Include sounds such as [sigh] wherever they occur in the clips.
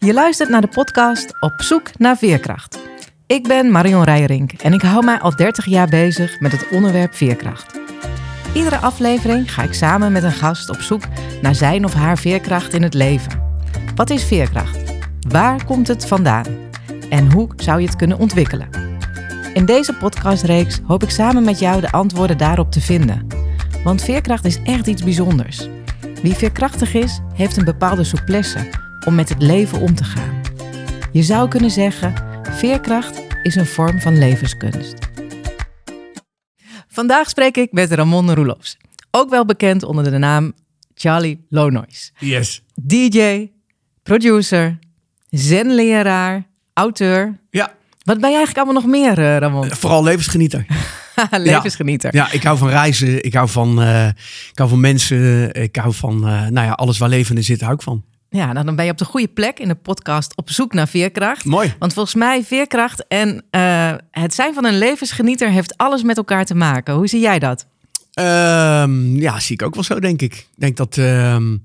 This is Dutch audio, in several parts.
Je luistert naar de podcast Op zoek naar veerkracht. Ik ben Marion Rijrink en ik hou mij al 30 jaar bezig met het onderwerp veerkracht. Iedere aflevering ga ik samen met een gast op zoek naar zijn of haar veerkracht in het leven. Wat is veerkracht? Waar komt het vandaan? En hoe zou je het kunnen ontwikkelen? In deze podcastreeks hoop ik samen met jou de antwoorden daarop te vinden. Want veerkracht is echt iets bijzonders. Wie veerkrachtig is, heeft een bepaalde souplesse om met het leven om te gaan. Je zou kunnen zeggen, veerkracht is een vorm van levenskunst. Vandaag spreek ik met Ramon Roelofs, ook wel bekend onder de naam Charlie Lonois. Yes. DJ, producer, zenleraar, auteur. Ja, Wat ben je eigenlijk allemaal nog meer, eh, Ramon? vooral levensgenieter. [laughs] Levensgenieter. Ja, ik hou van reizen, ik hou van, eh, ik hou van mensen, ik hou van, eh, nou ja, alles waar leven in zit, hou ik van. Ja, nou, dan ben je op de goede plek in de podcast op zoek naar veerkracht. Mooi. Want volgens mij veerkracht en eh, het zijn van een levensgenieter heeft alles met elkaar te maken. Hoe zie jij dat? Ehm, ja, zie ik ook wel zo, denk ik. Ik denk dat, ehm,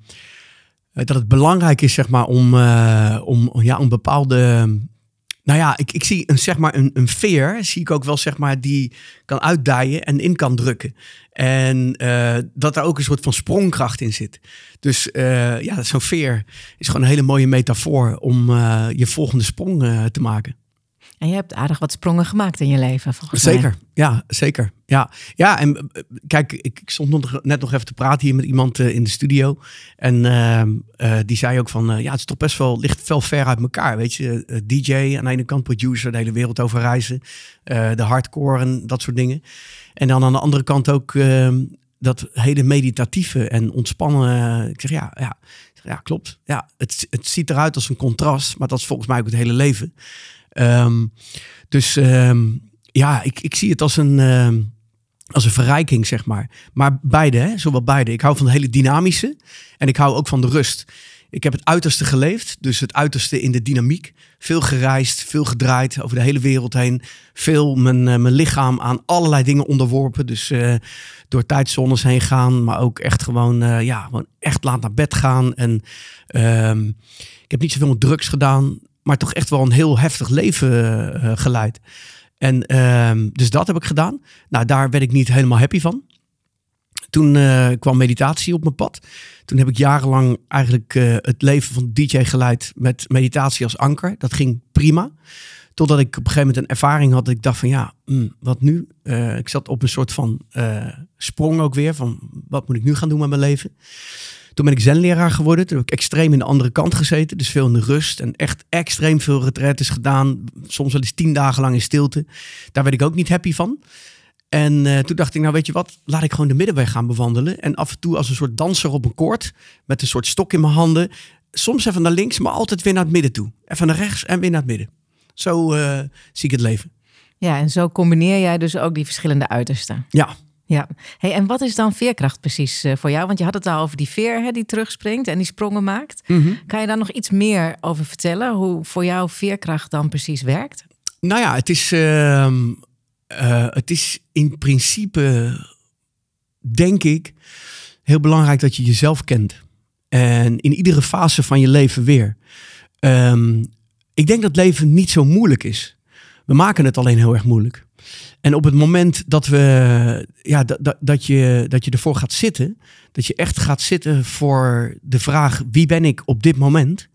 dat het belangrijk is, zeg maar, om, eh, om, ja, om bepaalde... Nou ja, ik, ik zie een, zeg maar, een, een veer, zie ik ook wel, zeg maar, die kan uitdijen en in kan drukken. En eh, dat er ook een soort van sprongkracht in zit. Dus eh, ja, zo'n veer is gewoon een hele mooie metafoor om eh, je volgende sprong te maken. En je hebt aardig wat sprongen gemaakt in je leven, volgens mij. Zeker, ja, zeker. Ja, ja en eh, kijk, ik, stond net nog even te praten hier met iemand eh, in de studio. En ehm, eh, die zei ook van, ja, het is toch best wel, ligt wel ver uit elkaar. Weet je, DJ aan de ene kant, producer, de hele wereld over reizen. de hardcore en dat soort dingen. En dan aan de andere kant ook ehm, dat hele meditatieve en ontspannen. ik zeg, ja, ja, ja klopt. Ja, het, het ziet eruit als een contrast, maar dat is volgens mij ook het hele leven. Ehm, dus ehm, ja, ik, ik zie het als een, ehm, als een verrijking, zeg maar. Maar beide, hè? zowel beide. Ik hou van het hele dynamische en ik hou ook van de rust. Ik heb het uiterste geleefd, dus het uiterste in de dynamiek. Veel gereisd, veel gedraaid over de hele wereld heen. Veel mijn, eh, mijn lichaam aan allerlei dingen onderworpen. Dus eh, door tijdzones heen gaan, maar ook echt gewoon, eh, ja, gewoon echt laat naar bed gaan. En ik heb niet zoveel met drugs gedaan, maar toch echt wel een heel heftig leven eh, geleid. En ehm, dus dat heb ik gedaan. Nou, daar werd ik niet helemaal happy van. Toen eh, kwam meditatie op mijn pad. Toen heb ik jarenlang eigenlijk eh, het leven van DJ geleid met meditatie als anker. Dat ging prima. Totdat ik op een gegeven moment een ervaring had dat ik dacht van ja, mm, wat nu? Eh, ik zat op een soort van eh, sprong ook weer van wat moet ik nu gaan doen met mijn leven? Toen ben ik zenleraar geworden. Toen heb ik extreem in de andere kant gezeten. Dus veel in de rust en echt extreem veel retretes gedaan. Soms wel eens tien dagen lang in stilte. Daar werd ik ook niet happy van. En eh, toen dacht ik, nou weet je wat, laat ik gewoon de middenweg gaan bewandelen. En af en toe als een soort danser op een koord, met een soort stok in mijn handen. Soms even naar links, maar altijd weer naar het midden toe. Even naar rechts en weer naar het midden. Zo eh, zie ik het leven. Ja, en zo combineer jij dus ook die verschillende uitersten. Ja, Ja. Hey, en wat is dan veerkracht precies eh, voor jou? Want je had het al over die veer hè, die terugspringt en die sprongen maakt. Kan je daar nog iets meer over vertellen? Hoe voor jou veerkracht dan precies werkt? Nou ja, het is, ehm, eh, het is in principe, denk ik, heel belangrijk dat je jezelf kent. En in iedere fase van je leven weer. Ehm, ik denk dat leven niet zo moeilijk is. We maken het alleen heel erg moeilijk. En op het moment dat, we, ja, dat, dat, je, dat je ervoor gaat zitten, dat je echt gaat zitten voor de vraag: wie ben ik op dit moment?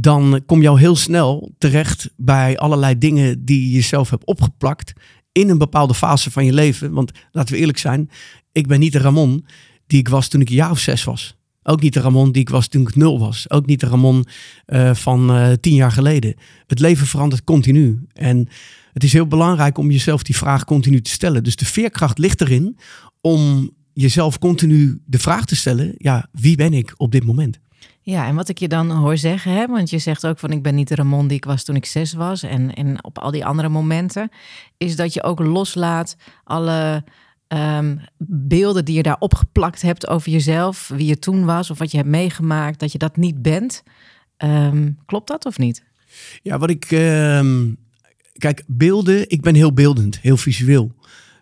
dan kom je al heel snel terecht bij allerlei dingen die je jezelf hebt opgeplakt in een bepaalde fase van je leven. Want laten we eerlijk zijn, ik ben niet de Ramon die ik was toen ik een jaar of zes was. Ook niet de Ramon die ik was toen ik nul was. Ook niet de Ramon eh, van eh, tien jaar geleden. Het leven verandert continu. En het is heel belangrijk om jezelf die vraag continu te stellen. Dus de veerkracht ligt erin om jezelf continu de vraag te stellen: ja, wie ben ik op dit moment? Ja, en wat ik je dan hoor zeggen, hè, want je zegt ook van ik ben niet de Ramon die ik was toen ik zes was en, en op al die andere momenten, is dat je ook loslaat alle ehm, beelden die je daar opgeplakt hebt over jezelf, wie je toen was of wat je hebt meegemaakt, dat je dat niet bent. Ehm, klopt dat of niet? Ja, wat ik. ehm, kijk, beelden. Ik ben heel beeldend, heel visueel.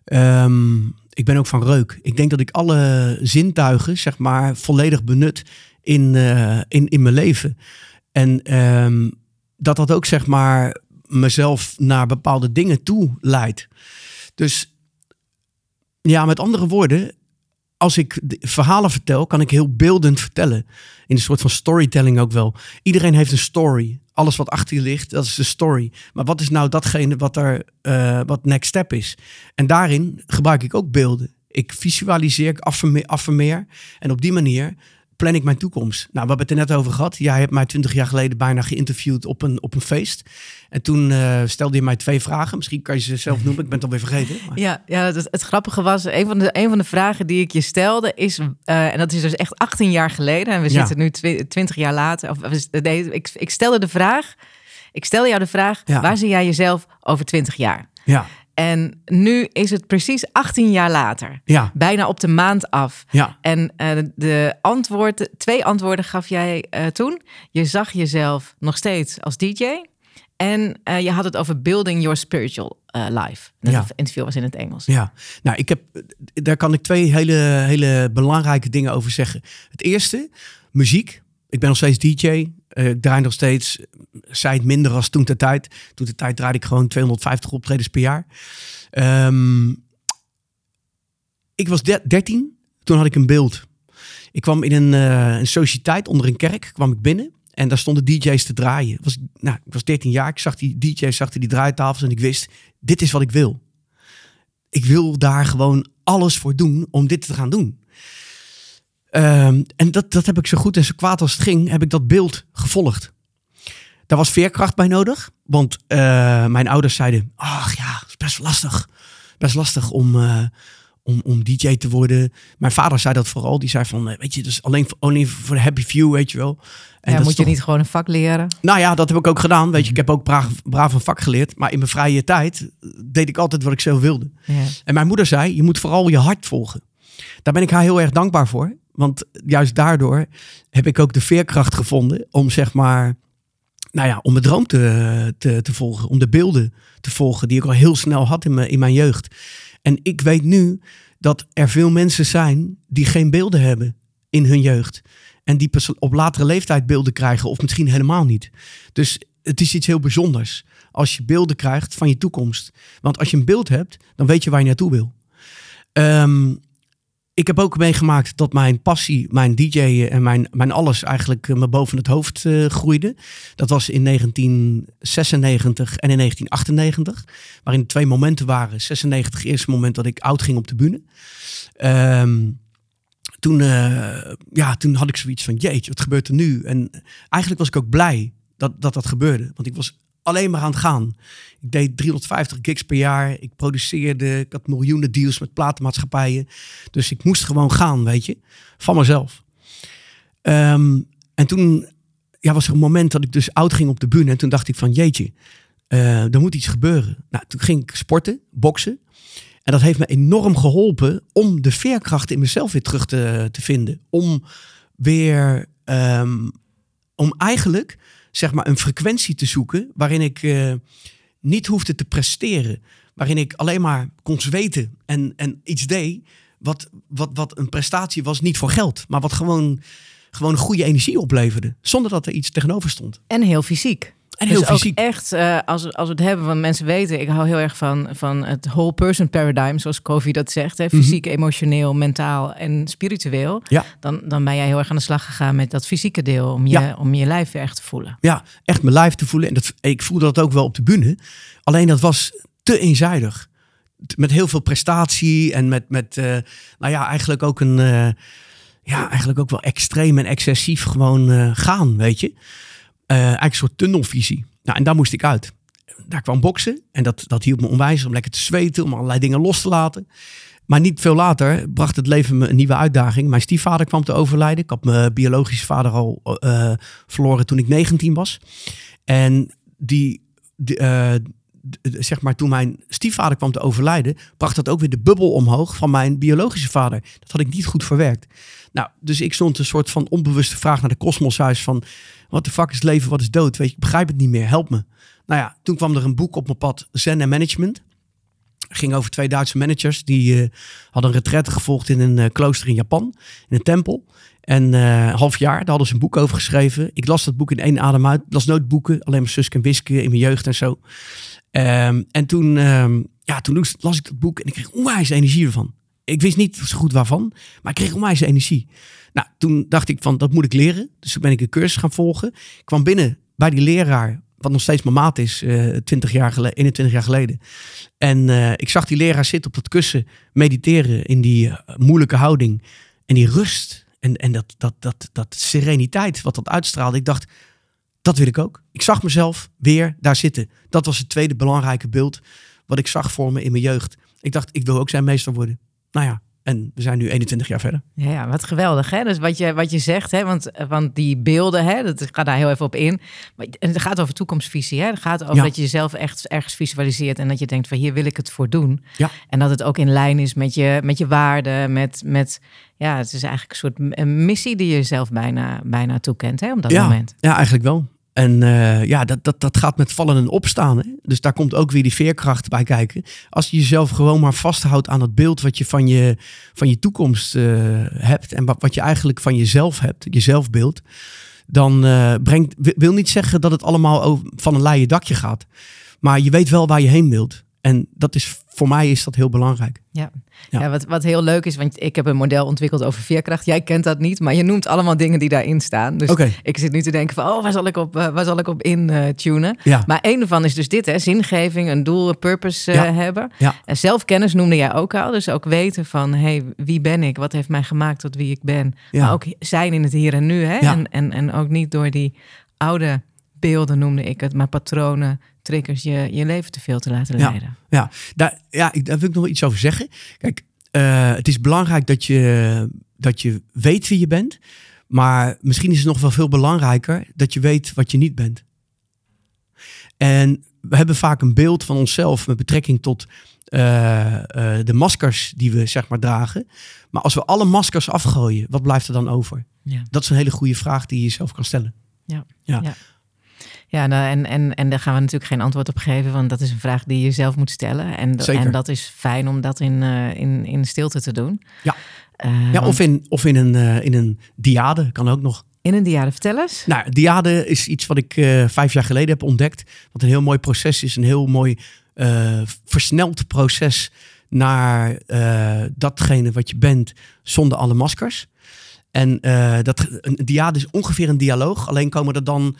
Ehm, ik ben ook van reuk. Ik denk dat ik alle zintuigen, zeg maar, volledig benut in, eh, in, in mijn leven. En ehm, dat dat ook zeg maar mezelf naar bepaalde dingen toe leidt. Dus ja, met andere woorden, als ik verhalen vertel, kan ik heel beeldend vertellen. In een soort van storytelling ook wel. Iedereen heeft een story. Alles wat achter je ligt, dat is de story. Maar wat is nou datgene wat er uh, wat next step is? En daarin gebruik ik ook beelden. Ik visualiseer, ik affirmeer. En op die manier plan ik mijn toekomst? Nou, we hebben het er net over gehad. Jij hebt mij twintig jaar geleden bijna geïnterviewd op een, op een feest. En toen uh, stelde je mij twee vragen. Misschien kan je ze zelf noemen. Ik ben het alweer vergeten. Maar... Ja, ja het, het, grappige was, een van, de, een van de vragen die ik je stelde is... Uh, en dat is dus echt 18 jaar geleden. En we zitten nu 20 jaar later. Of, nee, ik, ik stelde de vraag... Ik stel jou de vraag, ja. waar zie jij jezelf over 20 jaar? Ja. En nu is het precies 18 jaar later. Ja. Bijna op de maand af. Ja. En uh, de antwoorden, twee antwoorden gaf jij uh, toen. Je zag jezelf nog steeds als DJ. En uh, je had het over building your spiritual life. Dat ja. interview was in het Engels. Ja, nou, ik heb, daar kan ik twee hele, hele belangrijke dingen over zeggen. Het eerste, muziek. Ik ben nog steeds DJ. Ik draai nog steeds zij minder als toen de tijd. Toen de tijd draaide ik gewoon 250 optredens per jaar. Um, ik was 13, toen had ik een beeld. Ik kwam in een, uh, een sociëteit onder een kerk, kwam ik binnen. En daar stonden DJ's te draaien. Was, nou, ik was 13 jaar, ik zag die DJ's achter die draaitafels en ik wist, dit is wat ik wil. Ik wil daar gewoon alles voor doen om dit te gaan doen. Um, en dat, dat heb ik zo goed en zo kwaad als het ging, heb ik dat beeld gevolgd. Daar was veerkracht bij nodig. Want uh, mijn ouders zeiden: Ach ja, het is best lastig. Best lastig om, uh, om, om DJ te worden. Mijn vader zei dat vooral. Die zei van: Weet je, dus alleen alleen voor de happy few, weet je wel. En ja, moet je niet gewoon een vak leren? Nou ja, dat heb ik ook gedaan. Weet je, ik heb ook braaf, braaf een vak geleerd. Maar in mijn vrije tijd deed ik altijd wat ik zelf wilde. Ja. En mijn moeder zei: Je moet vooral je hart volgen. Daar ben ik haar heel erg dankbaar voor. Want juist daardoor heb ik ook de veerkracht gevonden om zeg maar nou ja, om mijn droom te, te, volgen, om de beelden te volgen die ik al heel snel had in mijn, in mijn jeugd. En ik weet nu dat er veel mensen zijn die geen beelden hebben in hun jeugd. En die op latere leeftijd beelden krijgen, of misschien helemaal niet. Dus het is iets heel bijzonders als je beelden krijgt van je toekomst. Want als je een beeld hebt, dan weet je waar je naartoe wil. Um, ik heb ook meegemaakt dat mijn passie, mijn DJ'en en mijn, mijn alles eigenlijk eh, me boven het hoofd uh, groeide. Dat was in 1996 en in 1998. Waarin twee momenten waren. 96, eerste moment dat ik oud ging op de bühne. Um, toen, uh, ja, toen had ik zoiets van, jeetje, wat gebeurt er nu? En eigenlijk was ik ook blij dat dat, dat gebeurde. Want ik was alleen maar aan het gaan. Ik deed 350 gigs per jaar. Ik produceerde. Ik had miljoenen deals met platenmaatschappijen. Dus ik moest gewoon gaan, weet je. Van mezelf. Um, en toen ja, was er een moment dat ik dus oud ging op de bühne. En toen dacht ik van jeetje, uh, er moet iets gebeuren. Nou, toen ging ik sporten, boksen. En dat heeft me enorm geholpen om de veerkracht in mezelf weer terug te, te vinden. Om weer, um, om eigenlijk zeg maar een frequentie te zoeken waarin ik uh, niet hoefde te presteren. Waarin ik alleen maar kon zweten en, en iets deed wat, wat, wat een prestatie was, niet voor geld, maar wat gewoon, gewoon goede energie opleverde. Zonder dat er iets tegenover stond. En heel fysiek. En heel dus fysiek. Echt, uh, als, als we het hebben van mensen weten, ik hou heel erg van, van het whole person paradigm, zoals Kofi dat zegt. Hè? Mhm. Fysiek, emotioneel, mentaal en spiritueel. Ja. Dan, dan ben jij heel erg aan de slag gegaan met dat fysieke deel, om je, ja. om je lijf weer echt te voelen. Ja, echt mijn lijf te voelen. En dat, ik voelde dat ook wel op de bühne. Alleen dat was te eenzijdig. Met heel veel prestatie en met, met uh, nou ja, eigenlijk ook een, uh, ja, eigenlijk ook wel extreem en excessief gewoon gaan, weet je. Uh, eigenlijk een soort tunnelvisie. Nou, en daar moest ik uit. Daar kwam boksen en dat, dat hielp me onwijs om lekker te zweten, om allerlei dingen los te laten. Maar niet veel later bracht het leven me een nieuwe uitdaging. Mijn stiefvader kwam te overlijden. Ik had mijn biologische vader al uh, verloren toen ik 19 was. En die, uh, zeg maar, toen mijn stiefvader kwam te overlijden, bracht dat ook weer de bubbel omhoog van mijn biologische vader. Dat had ik niet goed verwerkt. Nou, dus ik stond een soort van onbewuste vraag naar de kosmoshuis van, wat de fuck is leven, wat is dood? Weet je, ik begrijp het niet meer, help me. Nou ja, toen kwam er een boek op mijn pad, Zen en Management. ging over twee Duitse managers. Die uh, hadden een retraite gevolgd in een uh, klooster in Japan, in een tempel. En uh, half jaar, daar hadden ze een boek over geschreven. Ik las dat boek in één adem uit. Las nooit boeken, alleen maar Suske en Wiske in mijn jeugd en zo. Um, en toen, um, ja, toen las ik dat boek en ik kreeg onwijs energie ervan. Ik wist niet zo goed waarvan, maar ik kreeg onwijs energie. Nou, toen dacht ik van, dat moet ik leren. Dus toen ben ik een cursus gaan volgen. Ik kwam binnen bij die leraar wat nog steeds mijn maat is, uh, 20 jaar geleden, 21 jaar geleden. En uh, ik zag die leraar zitten op dat kussen, mediteren in die uh, moeilijke houding. En die rust en, en dat, dat, dat, dat sereniteit wat dat uitstraalde. Ik dacht, dat wil ik ook. Ik zag mezelf weer daar zitten. Dat was het tweede belangrijke beeld wat ik zag voor me in mijn jeugd. Ik dacht, ik wil ook zijn meester worden. Nou ja, en we zijn nu 21 jaar verder. Ja, wat geweldig. Hè? Dus wat je, wat je zegt, hè? Want, want die beelden, hè? dat gaat daar heel even op in. En het gaat over toekomstvisie. Hè? Het gaat over dat je jezelf echt ergens visualiseert en dat je denkt van hier wil ik het voor doen. Ja. En dat het ook in lijn is met je, met je waarden, met, met ja, het is eigenlijk een soort missie die je zelf bijna, bijna toekent hè, op dat ja. moment. Ja, eigenlijk wel. En uh, ja, dat, dat, dat gaat met vallen en opstaan. Hè? Dus daar komt ook weer die veerkracht bij kijken. Als je jezelf gewoon maar vasthoudt aan het beeld wat je van je, van je toekomst uh, hebt. En wat, wat je eigenlijk van jezelf hebt, je zelfbeeld. Dan uh, brengt, wil niet zeggen dat het allemaal van een leien dakje gaat. Maar je weet wel waar je heen wilt. En dat is, voor mij is dat heel belangrijk. Ja, ja. ja wat, wat heel leuk is, want ik heb een model ontwikkeld over veerkracht. Jij kent dat niet, maar je noemt allemaal dingen die daarin staan. Dus okay. ik zit nu te denken van, oh, waar zal ik op, uh, waar zal ik op in uh, tunen? Ja. Maar een ervan is dus dit, hè, zingeving, een doel, een purpose uh, ja. hebben. Ja. En zelfkennis noemde jij ook al. Dus ook weten van, hey, wie ben ik? Wat heeft mij gemaakt tot wie ik ben? Maar ook zijn in het hier en nu. Hè? En, en, en ook niet door die oude beelden noemde ik het, maar patronen, triggers, je, je leven te veel te laten leiden. Ja, ja. Daar, ja ik, daar wil ik nog wel iets over zeggen. Kijk, uh, het is belangrijk dat je, dat je weet wie je bent. Maar misschien is het nog wel veel belangrijker dat je weet wat je niet bent. En we hebben vaak een beeld van onszelf met betrekking tot uh, uh, de maskers die we zeg maar dragen. Maar als we alle maskers afgooien, wat blijft er dan over? Ja. Dat is een hele goede vraag die je jezelf kan stellen. Ja. Ja. ja. Ja, nou, en, en, en daar gaan we natuurlijk geen antwoord op geven, want dat is een vraag die je zelf moet stellen. En, Zeker. en dat is fijn om dat in, uh, in, in stilte te doen. Ja, uh, ja of, in, of in, een, uh, in een diade, kan ook nog. In een diade, vertel eens. Nou, diade is iets wat ik vijf jaar geleden heb ontdekt. Wat een heel mooi proces is, een heel mooi versneld proces naar datgene wat je bent zonder alle maskers. En dat, een diade is ongeveer een dialoog, alleen komen er dan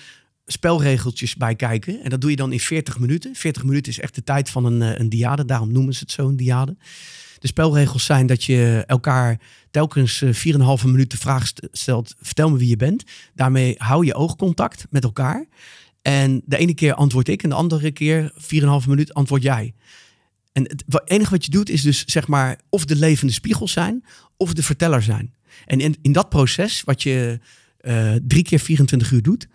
spelregeltjes bij kijken. En dat doe je dan in 40 minuten. 40 minuten is echt de tijd van een, een diade. Daarom noemen ze het zo een diade. De spelregels zijn dat je elkaar telkens 4,5 minuut de vraag stelt: vertel me wie je bent. Daarmee hou je oogcontact met elkaar. En de ene keer antwoord ik en de andere keer 4,5 minuut antwoord jij. En het enige wat je doet is dus zeg maar of de levende spiegel zijn of de verteller zijn. En in, in dat proces, wat je uh, drie keer 24 uur doet,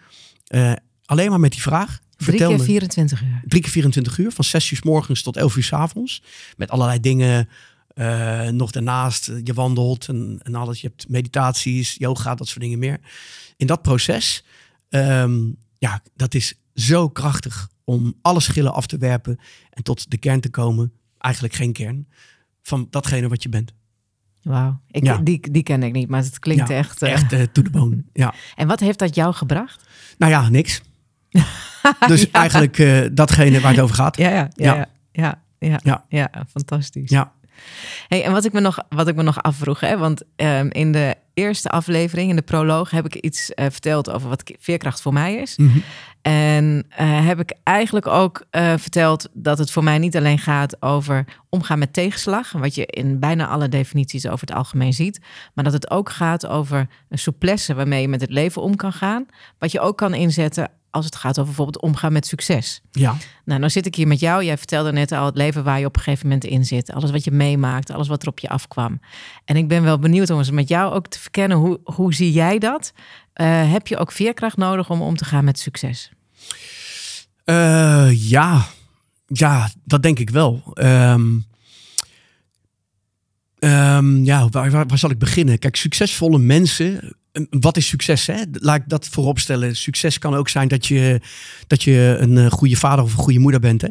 uh, alleen maar met die vraag. Drie keer 24 uur. Drie keer 24 uur, van 6 uur s morgens tot 11 uur s avonds. Met allerlei dingen uh, nog daarnaast. Je wandelt en, en, alles. Je hebt meditaties, yoga, dat soort dingen meer. In dat proces, um, ja, dat is zo krachtig om alle schillen af te werpen en tot de kern te komen. Eigenlijk geen kern van datgene wat je bent. Wauw, Ja. die, die ken ik niet, maar het klinkt Ja, echt... eh, Echt uh, to the bone. Ja. En wat heeft dat jou gebracht? Nou ja, niks. [laughs] Dus Ja. eigenlijk uh, datgene waar het over gaat. Ja, ja, ja, ja, ja, ja, fantastisch. Ja. Hey, en wat ik me nog, wat ik me nog afvroeg, hè, want ehm, in de eerste aflevering, in de proloog, heb ik iets eh, verteld over wat veerkracht voor mij is. Mhm. En eh, heb ik eigenlijk ook eh, verteld dat het voor mij niet alleen gaat over omgaan met tegenslag, wat je in bijna alle definities over het algemeen ziet, maar dat het ook gaat over een souplesse waarmee je met het leven om kan gaan, wat je ook kan inzetten als het gaat over bijvoorbeeld omgaan met succes. Ja. Nou, nou zit ik hier met jou. Jij vertelde net al het leven waar je op een gegeven moment in zit. Alles wat je meemaakt, alles wat er op je afkwam. En ik ben wel benieuwd om eens met jou ook te verkennen. Hoe, hoe zie jij dat? Eh, heb je ook veerkracht nodig om om te gaan met succes? Eh, ja. ja, dat denk ik wel. Ehm, ehm, ja, waar, waar, zal ik beginnen? Kijk, succesvolle mensen. eh, Wat is succes? Hè? Laat ik dat vooropstellen. Succes kan ook zijn dat je, dat je een goede vader of een goede moeder bent. Hè?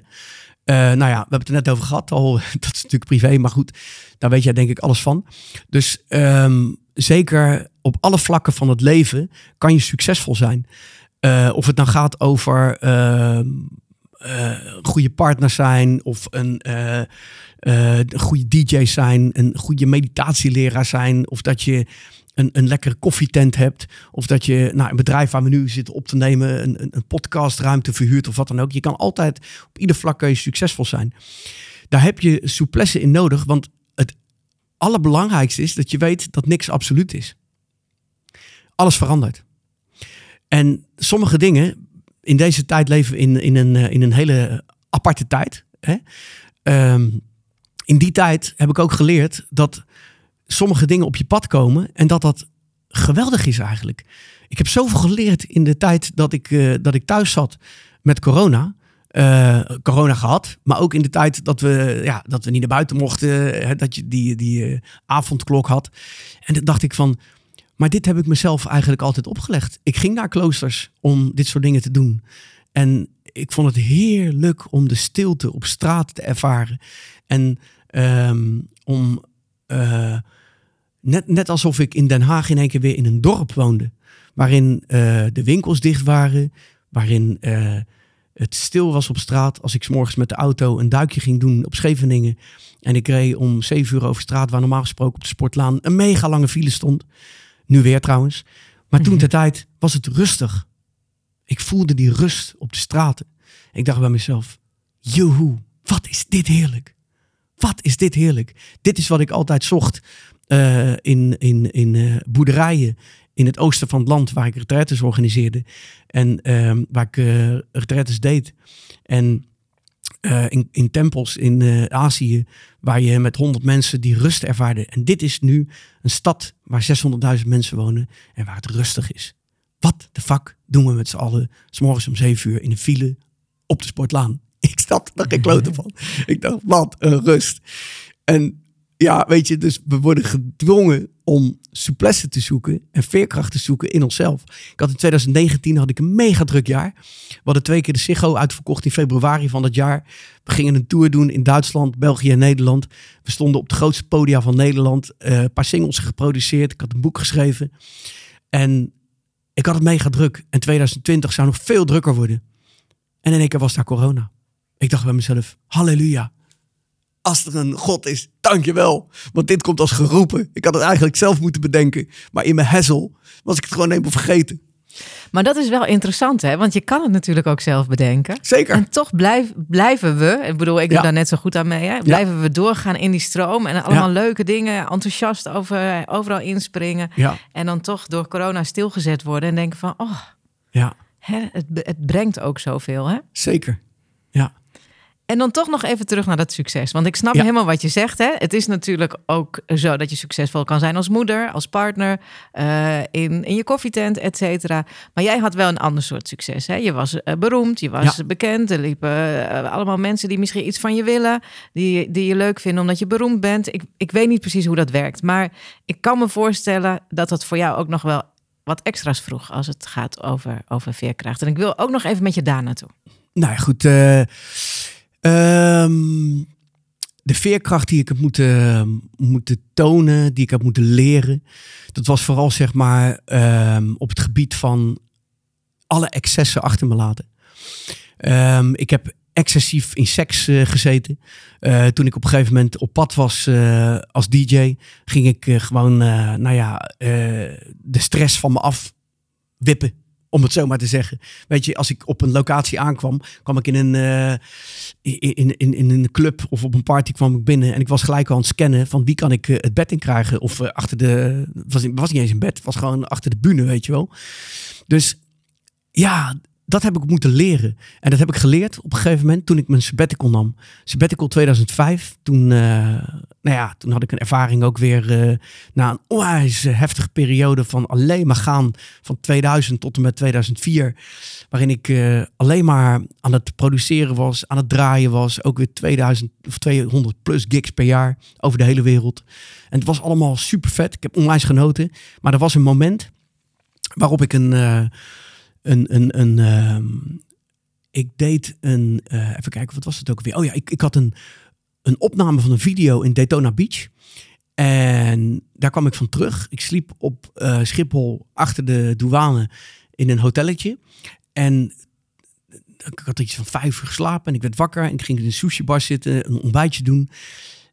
Nou ja, we hebben het er net over gehad al. [laughs] Dat is natuurlijk privé, maar goed, daar weet jij denk ik alles van. Dus ehm, zeker op alle vlakken van het leven kan je succesvol zijn. of het nou gaat over ehm, een goede partner zijn of een een goede DJ zijn, een goede meditatieleraar zijn, of dat je een, lekkere koffietent hebt, of dat je nou, een bedrijf waar we nu zitten op te nemen, een, een podcastruimte verhuurt of wat dan ook. Je kan altijd op ieder vlak succesvol zijn. Daar heb je souplesse in nodig, want het allerbelangrijkste is dat je weet dat niks absoluut is. Alles verandert. En sommige dingen, in deze tijd leven we in, in, een, eh, in een hele aparte tijd. Hè? Ehm, in die tijd heb ik ook geleerd dat sommige dingen op je pad komen en dat dat geweldig is eigenlijk. Ik heb zoveel geleerd in de tijd dat ik, uh, dat ik thuis zat met corona. Uh, corona gehad, maar ook in de tijd dat we, ja, dat we niet naar buiten mochten, hè, dat je die, die uh, avondklok had. En dan dacht ik van, maar dit heb ik mezelf eigenlijk altijd opgelegd. Ik ging naar kloosters om dit soort dingen te doen. En ik vond het heerlijk om de stilte op straat te ervaren. En Ehm, om net, net alsof ik in Den Haag in één keer weer in een dorp woonde. Waarin uh, de winkels dicht waren. Waarin uh, het stil was op straat. Als ik s morgens met de auto een duikje ging doen op Scheveningen. En ik reed om zeven uur over straat. Waar normaal gesproken op de sportlaan een mega lange file stond. Nu weer trouwens. Maar toen de tijd was het rustig. Ik voelde die rust op de straten. Ik dacht bij mezelf, joehoe, wat is dit heerlijk. Wat is dit heerlijk. Dit is wat ik altijd zocht uh, in, in, in uh, boerderijen in het oosten van het land waar ik retraites organiseerde. En uh, waar ik uh, retraites deed. En in, in tempels in Azië waar je met honderd mensen die rust ervaarde. En dit is nu een stad waar 600.000 mensen wonen en waar het rustig is. Wat de fuck doen we met z'n allen, s morgens om zeven uur in een file op de sportlaan? [laughs] Ik snapte er geen kloten [laughs] van. Ik dacht, wat een rust. En ja, weet je, dus we worden gedwongen om souplesse te zoeken en veerkracht te zoeken in onszelf. Ik had in 2019 had ik een mega druk jaar. We hadden twee keer de Sigo uitverkocht in februari van dat jaar. We gingen een tour doen in Duitsland, België en Nederland. We stonden op de grootste podia van Nederland. Uh, een paar singles geproduceerd. Ik had een boek geschreven. En ik had het mega druk. En 2020 zou nog veel drukker worden. En in één keer was daar corona. Ik dacht bij mezelf, halleluja. Als er een God is, dankjewel. Want dit komt als geroepen. Ik had het eigenlijk zelf moeten bedenken. Maar in mijn hezzel was ik het gewoon helemaal vergeten. Maar dat is wel interessant, hè? Want je kan het natuurlijk ook zelf bedenken. Zeker. En toch blijf, blijven we, ik bedoel, ik doe daar net zo goed aan mee, hè? blijven we doorgaan in die stroom en allemaal leuke dingen, enthousiast over, overal inspringen. En dan toch door corona stilgezet worden en denken van, oh, ja. hè, het, het brengt ook zoveel, hè? Zeker, ja. En dan toch nog even terug naar dat succes. Want ik snap helemaal wat je zegt. Hè? Het is natuurlijk ook zo dat je succesvol kan zijn als moeder, als partner, uh, in, in je koffietent, et cetera. Maar jij had wel een ander soort succes. Hè? Je was uh, beroemd, je was bekend. Er liepen uh, allemaal mensen die misschien iets van je willen, die, die je leuk vinden omdat je beroemd bent. Ik, ik weet niet precies hoe dat werkt. Maar ik kan me voorstellen dat dat voor jou ook nog wel wat extra's vroeg als het gaat over, over veerkracht. En ik wil ook nog even met je daar naartoe. Nou ja, goed. Um, de veerkracht die ik heb moeten, moeten tonen, die ik heb moeten leren, dat was vooral zeg maar um, op het gebied van alle excessen achter me laten. Um, ik heb excessief in seks uh, gezeten. Uh, toen ik op een gegeven moment op pad was uh, als DJ, ging ik gewoon, nou ja, de stress van me af wippen. Om het zo maar te zeggen. Weet je, als ik op een locatie aankwam, kwam ik in een, uh, in, in, in een club of op een party kwam ik binnen. En ik was gelijk aan het scannen van wie kan ik uh, het bed in krijgen. Of uh, achter de, was, was niet eens een bed, was gewoon achter de bühne, weet je wel. Dus ja, dat heb ik moeten leren. En dat heb ik geleerd op een gegeven moment toen ik mijn sabbatical nam. Sabbatical 2005. Toen, uh, nou ja, toen had ik een ervaring ook weer uh, na een onwijs heftige periode van alleen maar gaan van 2000 tot en met 2004. Waarin ik uh, alleen maar aan het produceren was, aan het draaien was. Ook weer 2000 of 200 plus gigs per jaar over de hele wereld. En het was allemaal super vet. Ik heb onwijs genoten. Maar er was een moment waarop ik een een, een, een, ehm, ik deed een, uh, even kijken, wat was het ook weer? Oh ja, ik, ik had een, een opname van een video in Daytona Beach. En daar kwam ik van terug. Ik sliep op uh, Schiphol achter de douane in een hotelletje. En ik had iets van vijf uur geslapen en ik werd wakker en ik ging in een sushi bar zitten, een ontbijtje doen.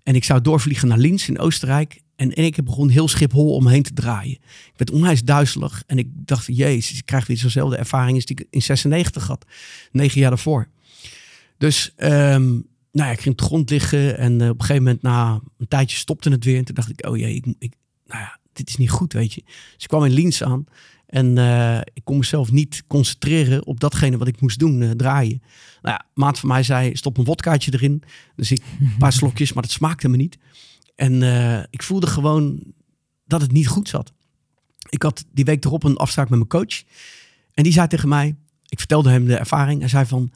En ik zou doorvliegen naar Linz in Oostenrijk. En in één keer begon heel Schiphol omheen te draaien. Ik werd onwijs duizelig en ik dacht, jezus, ik krijg weer zo'nzelfde ervaring als die ik in 96 had. Negen jaar daarvoor. Dus um, nou ja, ik ging op de grond liggen en uh, op een gegeven moment na een tijdje stopte het weer. En toen dacht ik, oh jee, ik, ik, nou ja, dit is niet goed, weet je. Dus ik kwam in Linz aan en uh, ik kon mezelf niet concentreren op datgene wat ik moest doen, uh, draaien. Nou ja, maat van mij zei, stop een wodkaartje erin. Dus ik een paar [laughs] slokjes, maar dat smaakte me niet. En uh, ik voelde gewoon dat het niet goed zat. Ik had die week erop een afspraak met mijn coach. En die zei tegen mij, ik vertelde hem de ervaring. Hij zei van,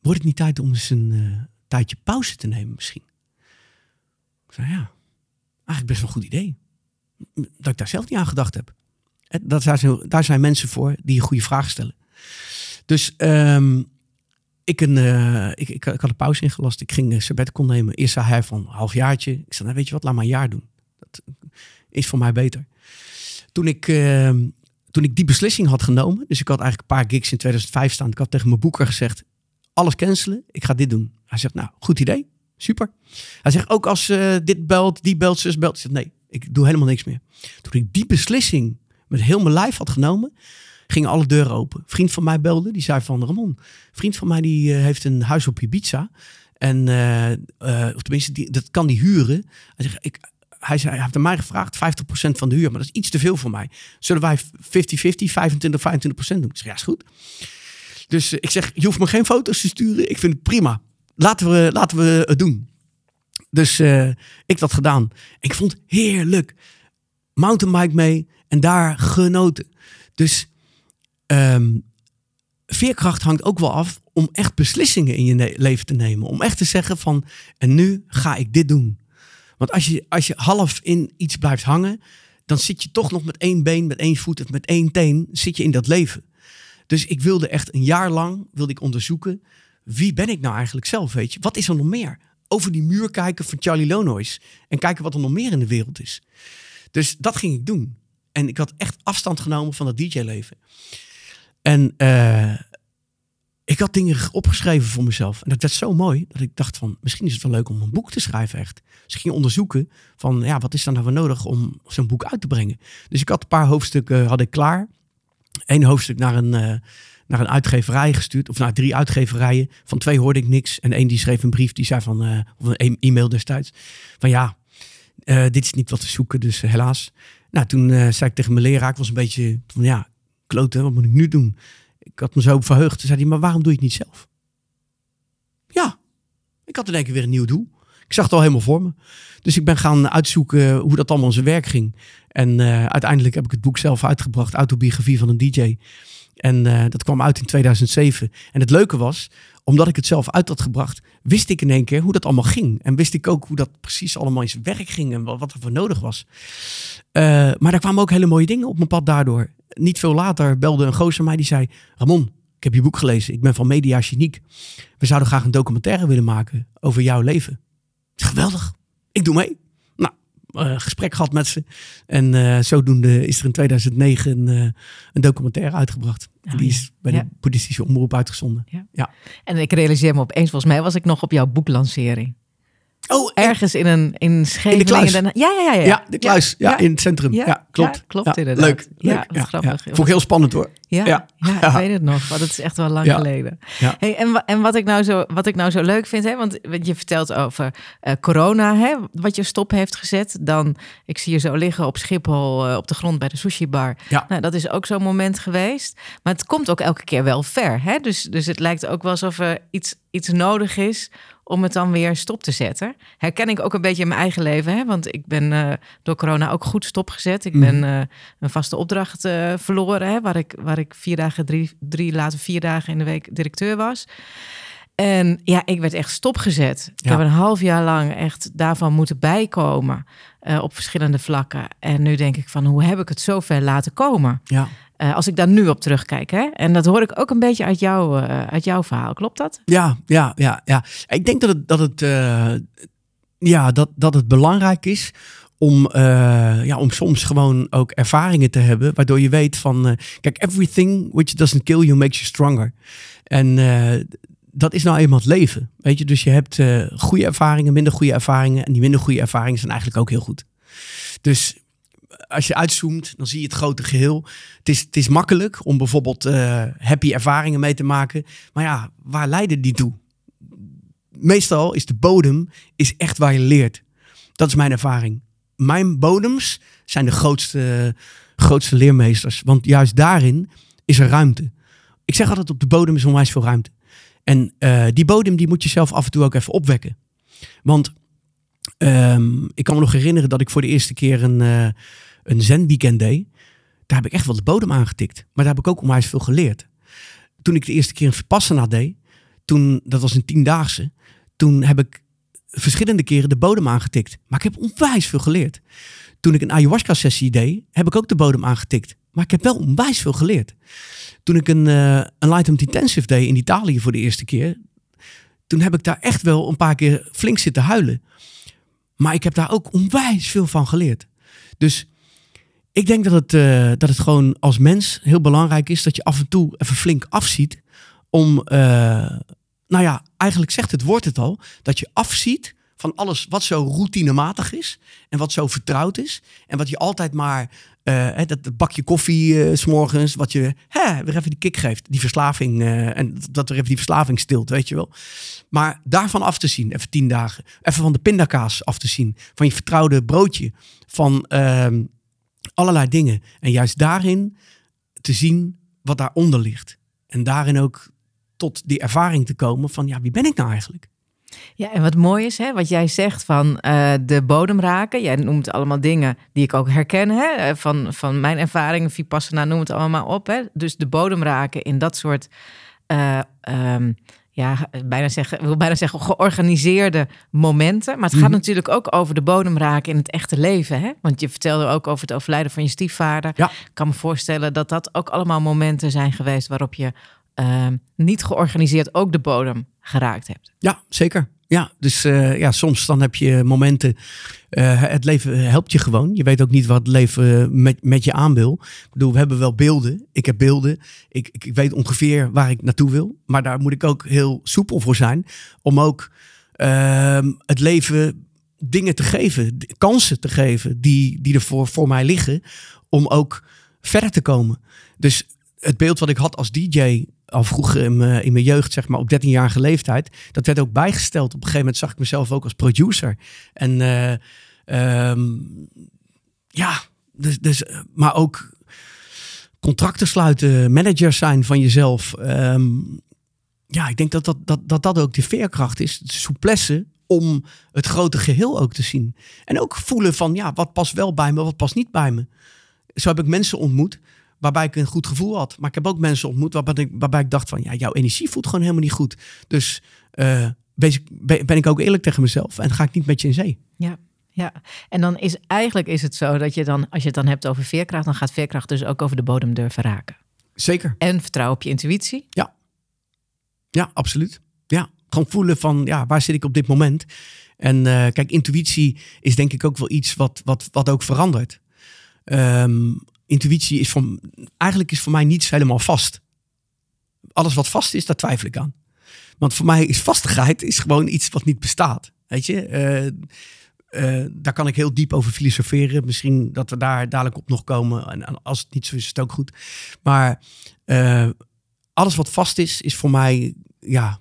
wordt het niet tijd om eens een tijdje pauze te nemen misschien? Ik zei, ja, eigenlijk best wel een goed idee. Dat ik daar zelf niet aan gedacht heb. Dat, daar, zijn, daar zijn mensen voor die goede vragen stellen. Dus um, ik, een, uh, ik, ik, had een pauze ingelast. Ik ging sabbatical nemen. Eerst zei hij van halfjaartje. Ik zei, nou weet je wat, laat maar een jaar doen. Dat is voor mij beter. Toen ik, uh, toen ik die beslissing had genomen. Dus ik had eigenlijk een paar gigs in 2005 staan. Ik had tegen mijn boeker gezegd, alles cancelen. Ik ga dit doen. Hij zegt, nou, goed idee. Super. Hij zegt, ook als uh, dit belt, die belt, zus belt. Ik nee, ik doe helemaal niks meer. Toen ik die beslissing met heel mijn lijf had genomen, gingen alle deuren open. vriend van mij belde, die zei van Ramon, vriend van mij die uh, heeft een huis op Ibiza. En, uh, uh, of tenminste, die, dat kan die huren. Hij, ik, hij, zei, hij heeft aan mij gevraagd 50% van de huur, maar dat is iets te veel voor mij. Zullen wij 50-50, 25, 25% doen? Ik zeg, ja, is goed. Dus ik zeg, je hoeft me geen foto's te sturen. Ik vind het prima. Laten we, laten we het doen. Dus ik dat gedaan. Ik vond het heerlijk. Mountainbike mee en daar genoten. Dus um, veerkracht hangt ook wel af om echt beslissingen in je leven te nemen. Om echt te zeggen van, en nu ga ik dit doen. Want als je, als je half in iets blijft hangen, dan zit je toch nog met één been, met één voet met één teen, zit je in dat leven. Dus ik wilde echt een jaar lang, wilde ik onderzoeken, wie ben ik nou eigenlijk zelf, weet je? Wat is er nog meer? Over die muur kijken van Charlie Lonois en kijken wat er nog meer in de wereld is. Dus dat ging ik doen. En ik had echt afstand genomen van dat DJ-leven. En uh, ik had dingen opgeschreven voor mezelf. En dat werd zo mooi dat ik dacht van, misschien is het wel leuk om een boek te schrijven echt. Dus ik ging onderzoeken van, ja, wat is er nou nodig om zo'n boek uit te brengen. Dus ik had een paar hoofdstukken had ik klaar. Eén hoofdstuk naar een, uh, naar een uitgeverij gestuurd. Of naar drie uitgeverijen. Van twee hoorde ik niks. En één die schreef een brief, die zei van, of een e-mail destijds. Van ja, dit is niet wat te zoeken, dus helaas. Nou, toen zei ik tegen mijn leraar, ik was een beetje van, ja, kloten, wat moet ik nu doen? Ik had me zo verheugd. Toen zei hij, maar waarom doe je het niet zelf? Ja, ik had in één keer weer een nieuw doel. Ik zag het al helemaal voor me. Dus ik ben gaan uitzoeken hoe dat allemaal in zijn werk ging. En uh, uiteindelijk heb ik het boek zelf uitgebracht, Autobiografie van een DJ. En uh, dat kwam uit in 2007. En het leuke was, omdat ik het zelf uit had gebracht, wist ik in één keer hoe dat allemaal ging. En wist ik ook hoe dat precies allemaal in zijn werk ging en wat, er voor nodig was. Uh, maar er kwamen ook hele mooie dingen op mijn pad daardoor niet veel later belde een gozer mij die zei... Ramon, ik heb je boek gelezen. Ik ben van Media Geniek. We zouden graag een documentaire willen maken over jouw leven. Geweldig. Ik doe mee. Uh, gesprek gehad met ze. En uh, zodoende is er in 2009 een, uh, een documentaire uitgebracht. Oh, die is bij ja. de boeddhistische omroep uitgezonden. Ja. ja. En ik realiseer me opeens, volgens mij was ik nog op jouw boeklancering. Oh, ergens in een in Scheveningen. In de Ja, ja, ja, ja. Ja, de kluis. Ja, ja in het centrum. Ja, klopt. klopt inderdaad. Leuk. leuk. Ja, grappig. Vond ik heel spannend hoor. Ja, ja. ik weet het nog. Want het is echt wel lang geleden. Hey, en, en wat, ik nou zo, wat ik nou zo leuk vind, hè, want je vertelt over uh, corona, hè, wat je stop heeft gezet. Dan, ik zie je zo liggen op Schiphol uh, op de grond bij de sushi bar. Ja. Nou, dat is ook zo'n moment geweest. Maar het komt ook elke keer wel ver. Hè? Dus, dus het lijkt ook wel alsof er iets, iets nodig is om het dan weer stop te zetten. Herken ik ook een beetje in mijn eigen leven, hè? want ik ben uh, door corona ook goed stopgezet. Ik ben uh, een vaste opdracht uh, verloren, hè? Waar, ik, waar ik vier dagen, drie, drie, later vier dagen in de week directeur was. En ja, ik werd echt stopgezet. Ik heb een half jaar lang echt daarvan moeten bijkomen op verschillende vlakken. En nu denk ik van, hoe heb ik het zo ver laten komen? Ja. Eh, als ik daar nu op terugkijk. Hè? En dat hoor ik ook een beetje uit, jou, uh, uit jouw verhaal. Klopt dat? Ja, ja, ja, ja. Ik denk dat het, dat het, uh, ja, dat, dat het belangrijk is om, ja, om soms gewoon ook ervaringen te hebben. Waardoor je weet van, kijk, everything which doesn't kill you makes you stronger. En dat is nou eenmaal het leven. Weet je, dus je hebt goede ervaringen, minder goede ervaringen. En die minder goede ervaringen zijn eigenlijk ook heel goed. Dus als je uitzoomt, dan zie je het grote geheel. Het is, het is makkelijk om bijvoorbeeld uh, happy ervaringen mee te maken. Maar ja, waar leiden die toe? Meestal is de bodem is echt waar je leert. Dat is mijn ervaring. Mijn bodems zijn de grootste, grootste leermeesters. Want juist daarin is er ruimte. Ik zeg altijd op de bodem is onwijs veel ruimte. En uh, die bodem die moet je zelf af en toe ook even opwekken. Want um, ik kan me nog herinneren dat ik voor de eerste keer een... Uh, een zen-weekend deed, daar heb ik echt wel de bodem aangetikt. Maar daar heb ik ook onwijs veel geleerd. Toen ik de eerste keer een Vipassana deed, toen, dat was een tiendaagse, toen heb ik verschillende keren de bodem aangetikt. Maar ik heb onwijs veel geleerd. Toen ik een ayahuasca-sessie deed, heb ik ook de bodem aangetikt. Maar ik heb wel onwijs veel geleerd. Toen ik een uh, Enlightenment Intensive deed in Italië voor de eerste keer, toen heb ik daar echt wel een paar keer flink zitten huilen. Maar ik heb daar ook onwijs veel van geleerd. Dus ik denk dat het, uh, dat het gewoon als mens heel belangrijk is dat je af en toe even flink afziet. Om, uh, nou ja, eigenlijk zegt het woord het al, dat je afziet van alles wat zo routinematig is en wat zo vertrouwd is. En wat je altijd maar, uh, dat, bakje koffie uh, s morgens, wat je hè, weer even die kick geeft, die verslaving. En dat er even die verslaving stilt, weet je wel. Maar daarvan af te zien, even tien dagen. Even van de pindakaas af te zien, van je vertrouwde broodje, van ehm, allerlei dingen. En juist daarin te zien wat daaronder ligt. En daarin ook tot die ervaring te komen van, ja, wie ben ik nou eigenlijk? Ja, en wat mooi is, hè, wat jij zegt van uh, de bodem raken. Jij noemt allemaal dingen die ik ook herken, hè, eh, van, van mijn ervaringen, Vipassana, noem het allemaal op. Hè. Dus de bodem raken in dat soort uh, um, ja, bijna zeggen, wil bijna zeggen georganiseerde momenten. Maar het gaat mhm. natuurlijk ook over de bodem raken in het echte leven. Hè? Want je vertelde ook over het overlijden van je stiefvader. Ja. Ik kan me voorstellen dat dat ook allemaal momenten zijn geweest waarop je uh, niet georganiseerd ook de bodem geraakt hebt. Ja, zeker. Ja, dus uh, ja, soms dan heb je momenten. Uh, het leven helpt je gewoon. Je weet ook niet wat het leven met, met je aan wil. Ik bedoel, we hebben wel beelden. Ik heb beelden. Ik, ik, weet ongeveer waar ik naartoe wil. Maar daar moet ik ook heel soepel voor zijn. Om ook uh, het leven dingen te geven. Kansen te geven die, die er voor, voor mij liggen. Om ook verder te komen. Dus het beeld wat ik had als DJ al vroeger in mijn, jeugd, zeg maar, op 13-jarige leeftijd. Dat werd ook bijgesteld. Op een gegeven moment zag ik mezelf ook als producer. En uh, um, ja, dus, dus, maar ook contracten sluiten, managers zijn van jezelf. Um, ja, ik denk dat dat, dat, dat dat ook de veerkracht is, de souplesse om het grote geheel ook te zien. En ook voelen van, ja, wat past wel bij me, wat past niet bij me. Zo heb ik mensen ontmoet waarbij ik een goed gevoel had. Maar ik heb ook mensen ontmoet waarbij ik, waarbij ik dacht van, ja, jouw energie voelt gewoon helemaal niet goed. Dus uh, ben, ik ook eerlijk tegen mezelf en ga ik niet met je in zee. Ja. Ja, en dan is eigenlijk is het zo dat je dan, als je het dan hebt over veerkracht, dan gaat veerkracht dus ook over de bodem durven raken. Zeker. En vertrouwen op je intuïtie. Ja, ja, absoluut. Ja, gewoon voelen van, ja, waar zit ik op dit moment? En uh, kijk, intuïtie is denk ik ook wel iets wat, wat, wat ook verandert. Um, intuïtie is van, eigenlijk is voor mij niets helemaal vast. Alles wat vast is, daar twijfel ik aan. Want voor mij is vastigheid is gewoon iets wat niet bestaat. Weet je, uh, uh, daar kan ik heel diep over filosoferen. Misschien dat we daar dadelijk op nog komen. En als het niet zo is, is het ook goed. Maar uh, alles wat vast is, is voor mij ja,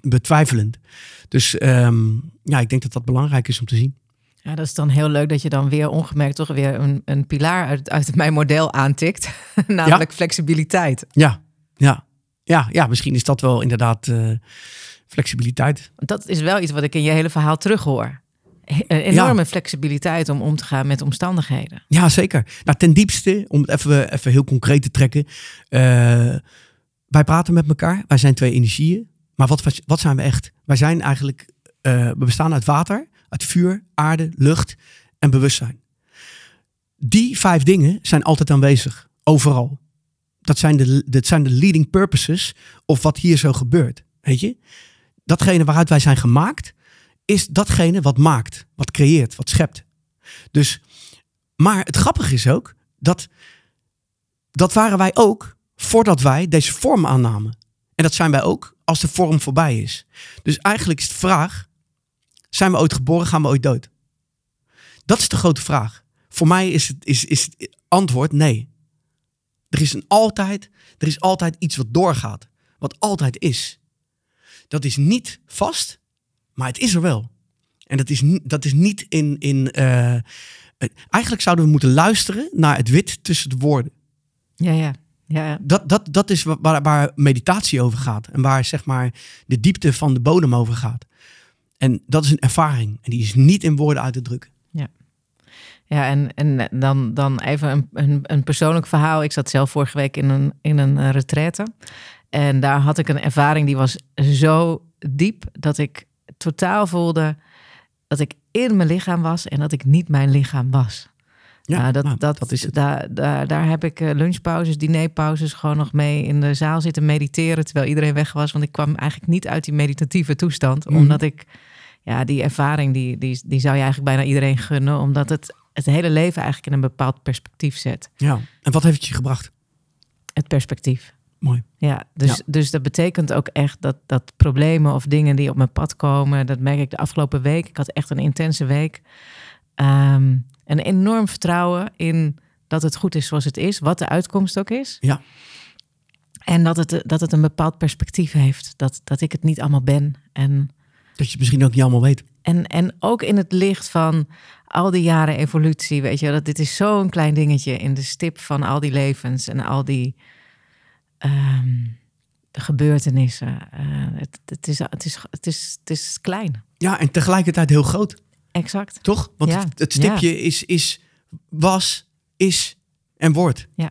betwijfelend. Dus um, ja, ik denk dat dat belangrijk is om te zien. Ja, dat is dan heel leuk dat je dan weer ongemerkt toch weer een, een pilaar uit, uit mijn model aantikt. [laughs] Namelijk flexibiliteit. Ja, ja, ja, ja, misschien is dat wel inderdaad uh, flexibiliteit. Dat is wel iets wat ik in je hele verhaal terughoor. Een enorme flexibiliteit om om te gaan met omstandigheden. Ja, zeker. Nou, ten diepste, om het even, even heel concreet te trekken. Uh, wij praten met elkaar. Wij zijn twee energieën. Maar wat, wat zijn we echt? Wij zijn eigenlijk, uh, we bestaan uit water, uit vuur, aarde, lucht en bewustzijn. Die vijf dingen zijn altijd aanwezig, overal. Dat zijn, de, dat zijn de leading purposes of wat hier zo gebeurt. Weet je? Datgene waaruit wij zijn gemaakt, is datgene wat maakt, wat creëert, wat schept. Dus, maar het grappige is ook dat dat waren wij ook voordat wij deze vorm aannamen. En dat zijn wij ook als de vorm voorbij is. Dus eigenlijk is de vraag: zijn we ooit geboren, gaan we ooit dood? Dat is de grote vraag. Voor mij is het, is, is het antwoord nee. Er is een altijd, er is altijd iets wat doorgaat, wat altijd is. Dat is niet vast, maar het is er wel. En dat is, dat is niet in. in uh, eigenlijk zouden we moeten luisteren naar het wit tussen de woorden. Ja, ja. ja. Dat, dat, dat is waar, waar meditatie over gaat. En waar zeg maar de diepte van de bodem over gaat. En dat is een ervaring. En die is niet in woorden uit te drukken. Ja. Ja, en, en dan, dan even een, een, een persoonlijk verhaal. Ik zat zelf vorige week in een, in een eh, retraite. En daar had ik een ervaring die was zo diep dat ik totaal voelde dat ik in mijn lichaam was en dat ik niet mijn lichaam was. Ja, nou, dat, nou, dat, dat, is het. Daar, daar, daar heb ik eh, lunchpauzes, dinerpauzes gewoon nog mee in de zaal zitten mediteren terwijl iedereen weg was. Want ik kwam eigenlijk niet uit die meditatieve toestand. Mhm. Omdat ik, ja, die ervaring, die, die, die zou je eigenlijk bijna iedereen gunnen. Omdat het het hele leven eigenlijk in een bepaald perspectief zet. Ja, en wat heeft het je gebracht? Het perspectief. Mooi. Ja, dus, dus dat betekent ook echt dat, dat problemen of dingen die op mijn pad komen, dat merk ik de afgelopen week. Ik had echt een intense week. Ehm, een enorm vertrouwen in dat het goed is zoals het is, wat de uitkomst ook is. Ja. En dat het, dat het een bepaald perspectief heeft. Dat, dat ik het niet allemaal ben. En, dat je het misschien ook niet allemaal weet. En, en ook in het licht van al die jaren evolutie, weet je, dat dit is zo'n klein dingetje in de stip van al die levens en al die ehm, gebeurtenissen. Uh, het, het, is, het, is, het, is, het is klein. Ja, en tegelijkertijd heel groot. Exact. Toch? Want het, het, stipje is, is, was, is en wordt. Ja.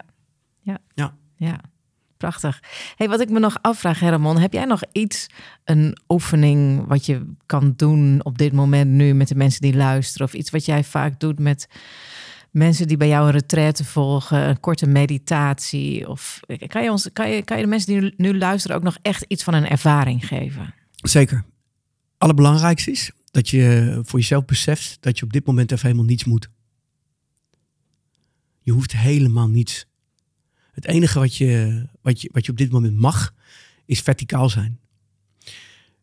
Ja. Ja. ja. Prachtig. Hey, wat ik me nog afvraag, Hermon, heb jij nog iets, een oefening wat je kan doen op dit moment nu met de mensen die luisteren? Of iets wat jij vaak doet met mensen die bij jou een retraite volgen, een korte meditatie? Of kan je, ons, kan je, kan je de mensen die nu luisteren ook nog echt iets van een ervaring geven? Zeker. Allerbelangrijkste is dat je voor jezelf beseft dat je op dit moment even helemaal niets moet. Je hoeft helemaal niets. Het enige wat je, wat je, wat je op dit moment mag, is verticaal zijn.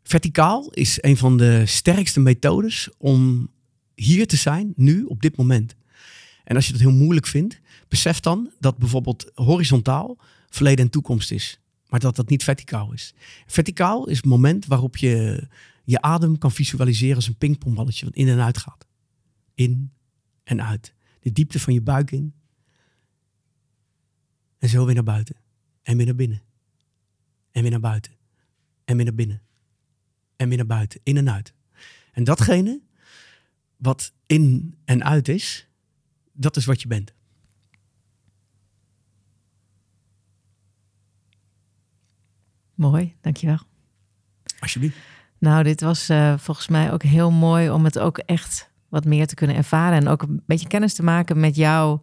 Verticaal is een van de sterkste methodes om hier te zijn, nu, op dit moment. En als je dat heel moeilijk vindt, besef dan dat bijvoorbeeld horizontaal verleden en toekomst is. Maar dat dat niet verticaal is. Verticaal is het moment waarop je je adem kan visualiseren als een pingpongballetje wat in en uit gaat. In en uit. De diepte van je buik in. En zo weer naar buiten. En weer naar binnen. En weer naar buiten. En weer naar binnen. En weer naar buiten. In en uit. En datgene wat in en uit is, dat is wat je bent. Mooi, dankjewel. Alsjeblieft. Nou, dit was uh, volgens mij ook heel mooi om het ook echt wat meer te kunnen ervaren. En ook een beetje kennis te maken met jouw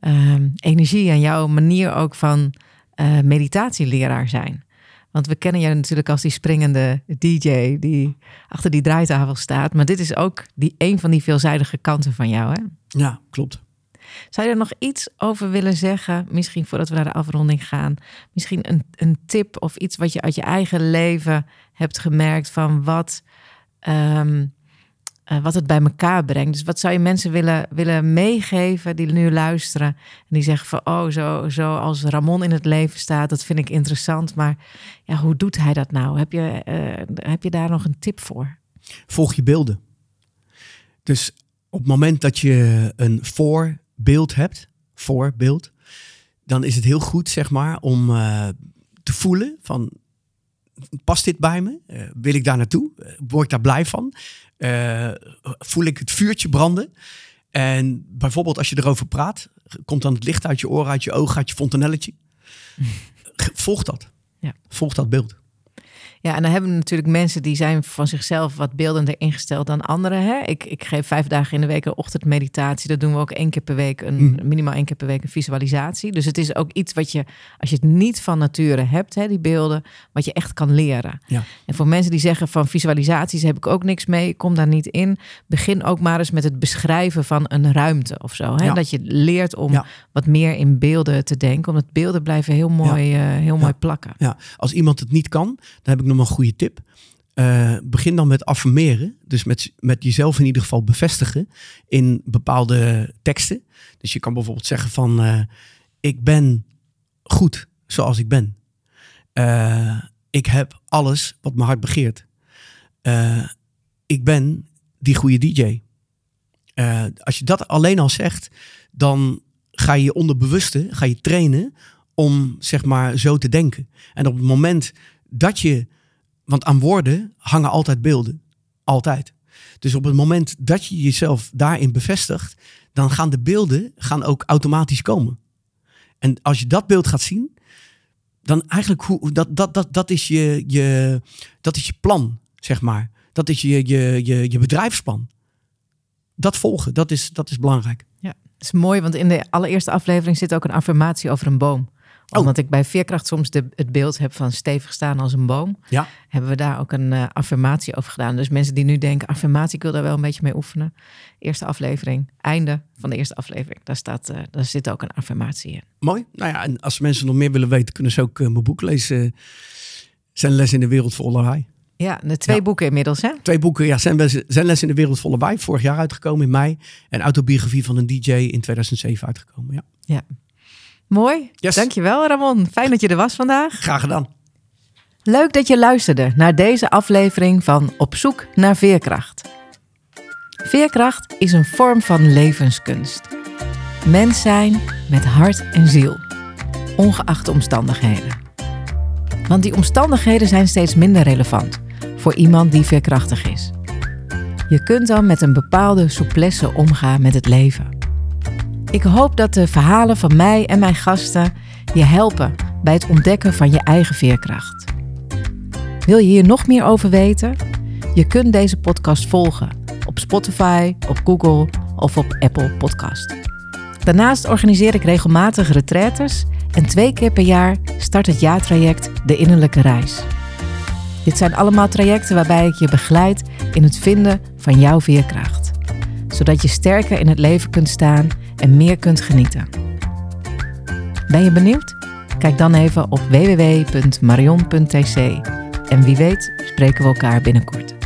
uh, energie en jouw manier ook van uh, meditatieleraar zijn. Want we kennen jou natuurlijk als die springende DJ die achter die draaitafel staat. Maar dit is ook die, een van die veelzijdige kanten van jou, hè? Ja, klopt. Zou je er nog iets over willen zeggen? Misschien voordat we naar de afronding gaan. Misschien een, een tip of iets wat je uit je eigen leven hebt gemerkt van wat, ehm, eh, wat het bij elkaar brengt. Dus wat zou je mensen willen, willen meegeven die nu luisteren en die zeggen van oh, zo, zo als Ramon in het leven staat, dat vind ik interessant. Maar ja, hoe doet hij dat nou? Heb je, eh, heb je daar nog een tip voor? Volg je beelden. Dus op het moment dat je een voorbeeld hebt, voorbeeld, dan is het heel goed, zeg maar, om uh, te voelen van past dit bij me? Wil ik daar naartoe? Word ik daar blij van? Uh, voel ik het vuurtje branden? En bijvoorbeeld als je erover praat, komt dan het licht uit je oren, uit je ogen, uit je fontanelletje. Volg dat. Ja. Volg dat beeld. Ja, en dan hebben we natuurlijk mensen die zijn van zichzelf wat beeldender ingesteld dan anderen. Hè? Ik, ik geef vijf dagen in de week een ochtendmeditatie. Dat doen we ook één keer per week, een, Mm. minimaal één keer per week een visualisatie. Dus het is ook iets wat je, als je het niet van nature hebt, hè, die beelden, wat je echt kan leren. Ja. En voor mensen die zeggen van visualisaties heb ik ook niks mee, ik kom daar niet in. Begin ook maar eens met het beschrijven van een ruimte of zo. Hè? Ja. Dat je leert om Ja. wat meer in beelden te denken. Omdat beelden blijven heel mooi, eh, heel mooi plakken. Ja, als iemand het niet kan, dan heb ik nog een goede tip. Eh, begin dan met affirmeren. Dus met, met jezelf in ieder geval bevestigen in bepaalde teksten. Dus je kan bijvoorbeeld zeggen van... eh, ik ben goed zoals ik ben. Eh, ik heb alles wat mijn hart begeert. Ik ben die goede DJ. Als je dat alleen al zegt, dan ga je je onderbewuste ga je trainen om zeg maar zo te denken. En op het moment dat je, want aan woorden hangen altijd beelden, altijd. Dus op het moment dat je jezelf daarin bevestigt, dan gaan de beelden gaan ook automatisch komen. En als je dat beeld gaat zien, dan eigenlijk hoe dat, dat, dat, dat, is, je, je, dat is je plan, zeg maar. Dat is je, je, je, je bedrijfsplan. Dat volgen, dat is, dat is belangrijk. Het is mooi, want in de allereerste aflevering zit ook een affirmatie over een boom. Oh. Omdat ik bij Veerkracht soms de, het beeld heb van stevig staan als een boom. Ja. Hebben we daar ook een eh, affirmatie over gedaan. Dus mensen die nu denken, affirmatie, ik wil daar wel een beetje mee oefenen. Eerste aflevering, einde van de eerste aflevering. Daar, staat, eh, daar zit ook een affirmatie in. Mooi. Nou ja, en als mensen nog meer willen weten, kunnen ze ook eh, mijn boek lezen. Zijn les in de wereld vol lawaai. Ja, de twee Ja. boeken inmiddels, hè? Twee boeken, ja, zijn, les, zijn les in de wereld vol lawaai. Vorig jaar uitgekomen in mei. En autobiografie van een DJ in 2007 uitgekomen. Ja. Mooi. Yes. Dankjewel, Ramon. Fijn dat je er was vandaag. Graag gedaan. Leuk dat je luisterde naar deze aflevering van Op zoek naar veerkracht. Veerkracht is een vorm van levenskunst. Mens zijn met hart en ziel, ongeacht de omstandigheden. Want die omstandigheden zijn steeds minder relevant voor iemand die veerkrachtig is. Je kunt dan met een bepaalde souplesse omgaan met het leven. Ik hoop dat de verhalen van mij en mijn gasten je helpen bij het ontdekken van je eigen veerkracht. Wil je hier nog meer over weten? Je kunt deze podcast volgen op Spotify, op Google of op Apple Podcast. Daarnaast organiseer ik regelmatig retraites en twee keer per jaar start het jaartraject De Innerlijke Reis. Dit zijn allemaal trajecten waarbij ik je begeleid in het vinden van jouw veerkracht, zodat je sterker in het leven kunt staan en meer kunt genieten. Ben je benieuwd? Kijk dan even op www.marion.tc en wie weet spreken we elkaar binnenkort.